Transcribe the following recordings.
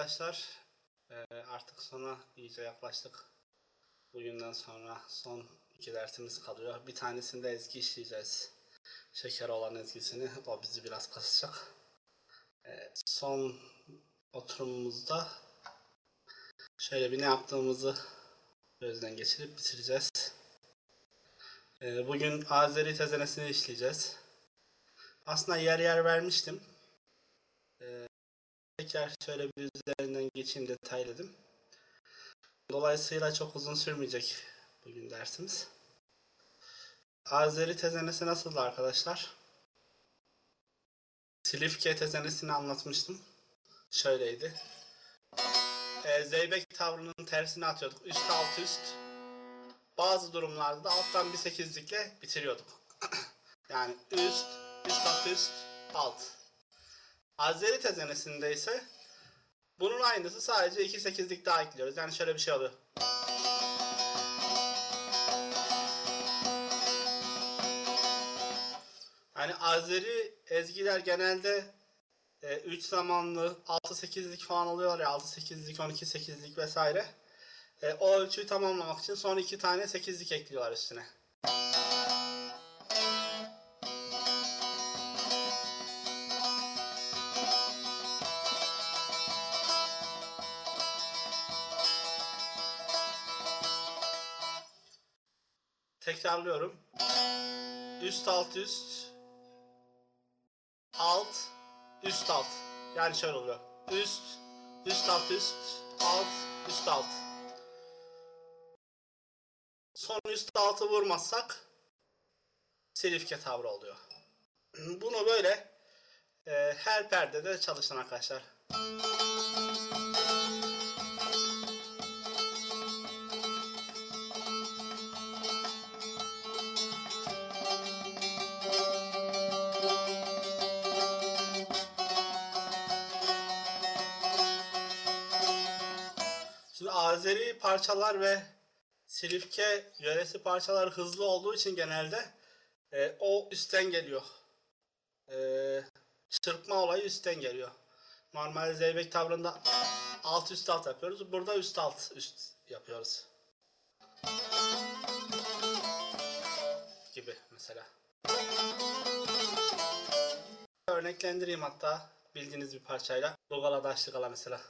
arkadaşlar. Ee, artık sona iyice yaklaştık. Bugünden sonra son iki dersimiz kalıyor. Bir tanesinde ezgi işleyeceğiz. Şeker olan ezgisini. O bizi biraz kasacak. Ee, son oturumumuzda şöyle bir ne yaptığımızı gözden geçirip bitireceğiz. Ee, bugün Azeri tezenesini işleyeceğiz. Aslında yer yer vermiştim. Tekrar şöyle bir üzerinden geçeyim detayladım. Dolayısıyla çok uzun sürmeyecek bugün dersimiz. Azeri tezenesi nasıldı arkadaşlar? Silifke tezenesini anlatmıştım. Şöyleydi. Ee, zeybek tavrının tersini atıyorduk. Üst alt üst. Bazı durumlarda da alttan bir sekizlikle bitiriyorduk. yani üst, üst alt üst, alt. Azeri tezenesinde ise bunun aynısı sadece 2 sekizlik daha ekliyoruz. Yani şöyle bir şey oluyor. Yani Azeri ezgiler genelde 3 zamanlı 6-8'lik falan oluyor ya 6-8'lik 12-8'lik vesaire. E, o ölçüyü tamamlamak için son iki tane 8'lik ekliyorlar üstüne. Tekrarlıyorum. Üst alt üst alt üst alt. Yani şöyle oluyor. Üst üst alt üst alt üst alt. Son üst altı vurmazsak selifke tavrı oluyor. Bunu böyle e, her perdede çalışın arkadaşlar. Azeri parçalar ve Silifke yöresi parçalar hızlı olduğu için genelde e, o üstten geliyor. E, çırpma olayı üstten geliyor. Normalde zeybek tavrında alt üst alt yapıyoruz. Burada üst alt üst yapıyoruz. Gibi mesela. Örneklendireyim hatta bildiğiniz bir parçayla. Dogala Daşlıkala mesela.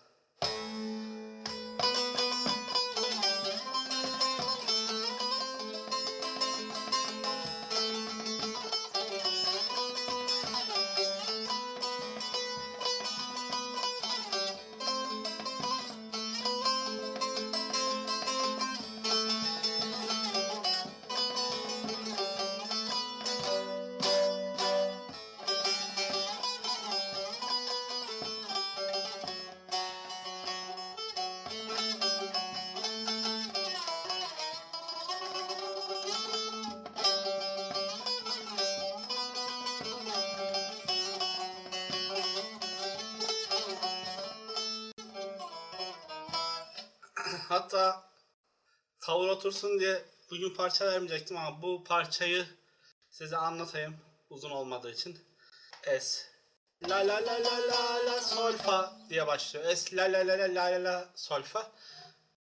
Hatta tavır otursun diye bugün parça vermeyecektim ama bu parçayı size anlatayım uzun olmadığı için. Es la la la la la la sol fa diye başlıyor. Es la la la la la la la sol fa.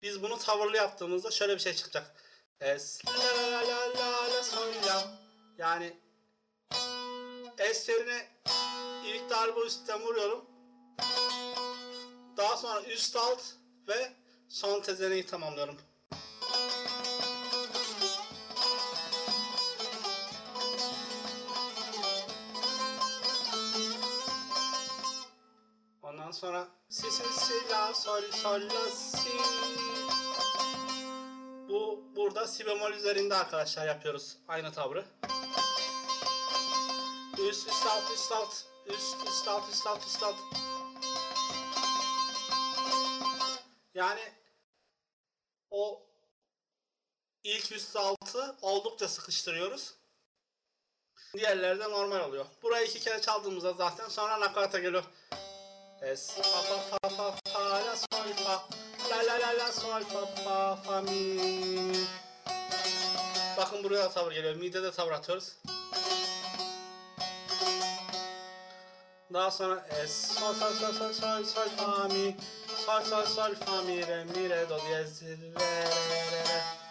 Biz bunu tavırlı yaptığımızda şöyle bir şey çıkacak. Es la la la la la sol la. Yani es yerine ilk darbe üstten vuruyorum. Daha sonra üst alt ve son tezeneyi tamamlıyorum. Ondan sonra si si si la sol sol la si. Bu burada si bemol üzerinde arkadaşlar yapıyoruz aynı tavrı. Üst üst alt üst alt üst üst alt üst alt üst alt. Yani o ilk üst altı oldukça sıkıştırıyoruz. Diğerleri de normal oluyor. Burayı iki kere çaldığımızda zaten sonra nakarata geliyor. Es fa fa fa fa fa la sol fa la la la la sol fa fa fa mi. Bakın buraya da tavır geliyor. Mide de tavır atıyoruz. Daha sonra es sol sol sol sol sol sol fa mi sol sol sol fa mi re mi re do diyez re re re re.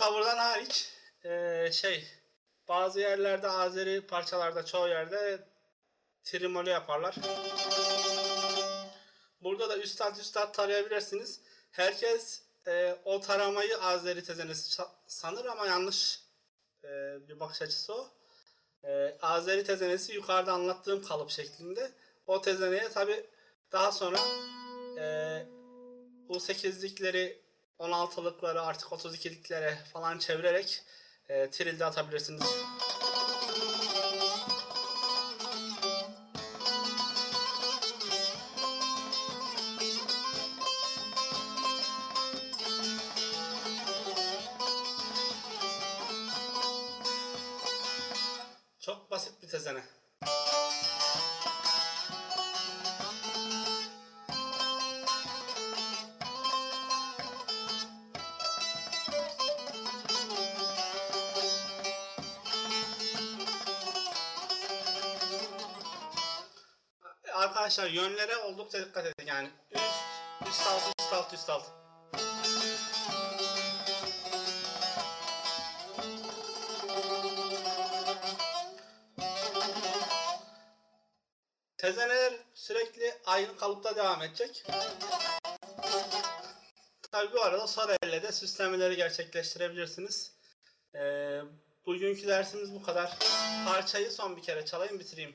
Tavırdan hariç eee, şey bazı yerlerde Azeri parçalarda çoğu yerde trimolo yaparlar. Burada da üstad üstad tarayabilirsiniz. Herkes eee, o taramayı Azeri tezenesi sanır ama yanlış eee, bir bakış açısı o. Eee, Azeri tezenesi yukarıda anlattığım kalıp şeklinde. O tezeneye tabi daha sonra eee bu 8'likleri 16'lıkları artık 32'liklere falan çevirerek e, trilde atabilirsiniz. Arkadaşlar yönlere oldukça dikkat edin yani üst, üst alt, üst alt, üst alt. Tezeneler sürekli aynı kalıpta devam edecek. Tabi bu arada sol elle de süslemeleri gerçekleştirebilirsiniz. Ee, bugünkü dersimiz bu kadar. Parçayı son bir kere çalayım bitireyim.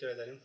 Teşekkür ederim.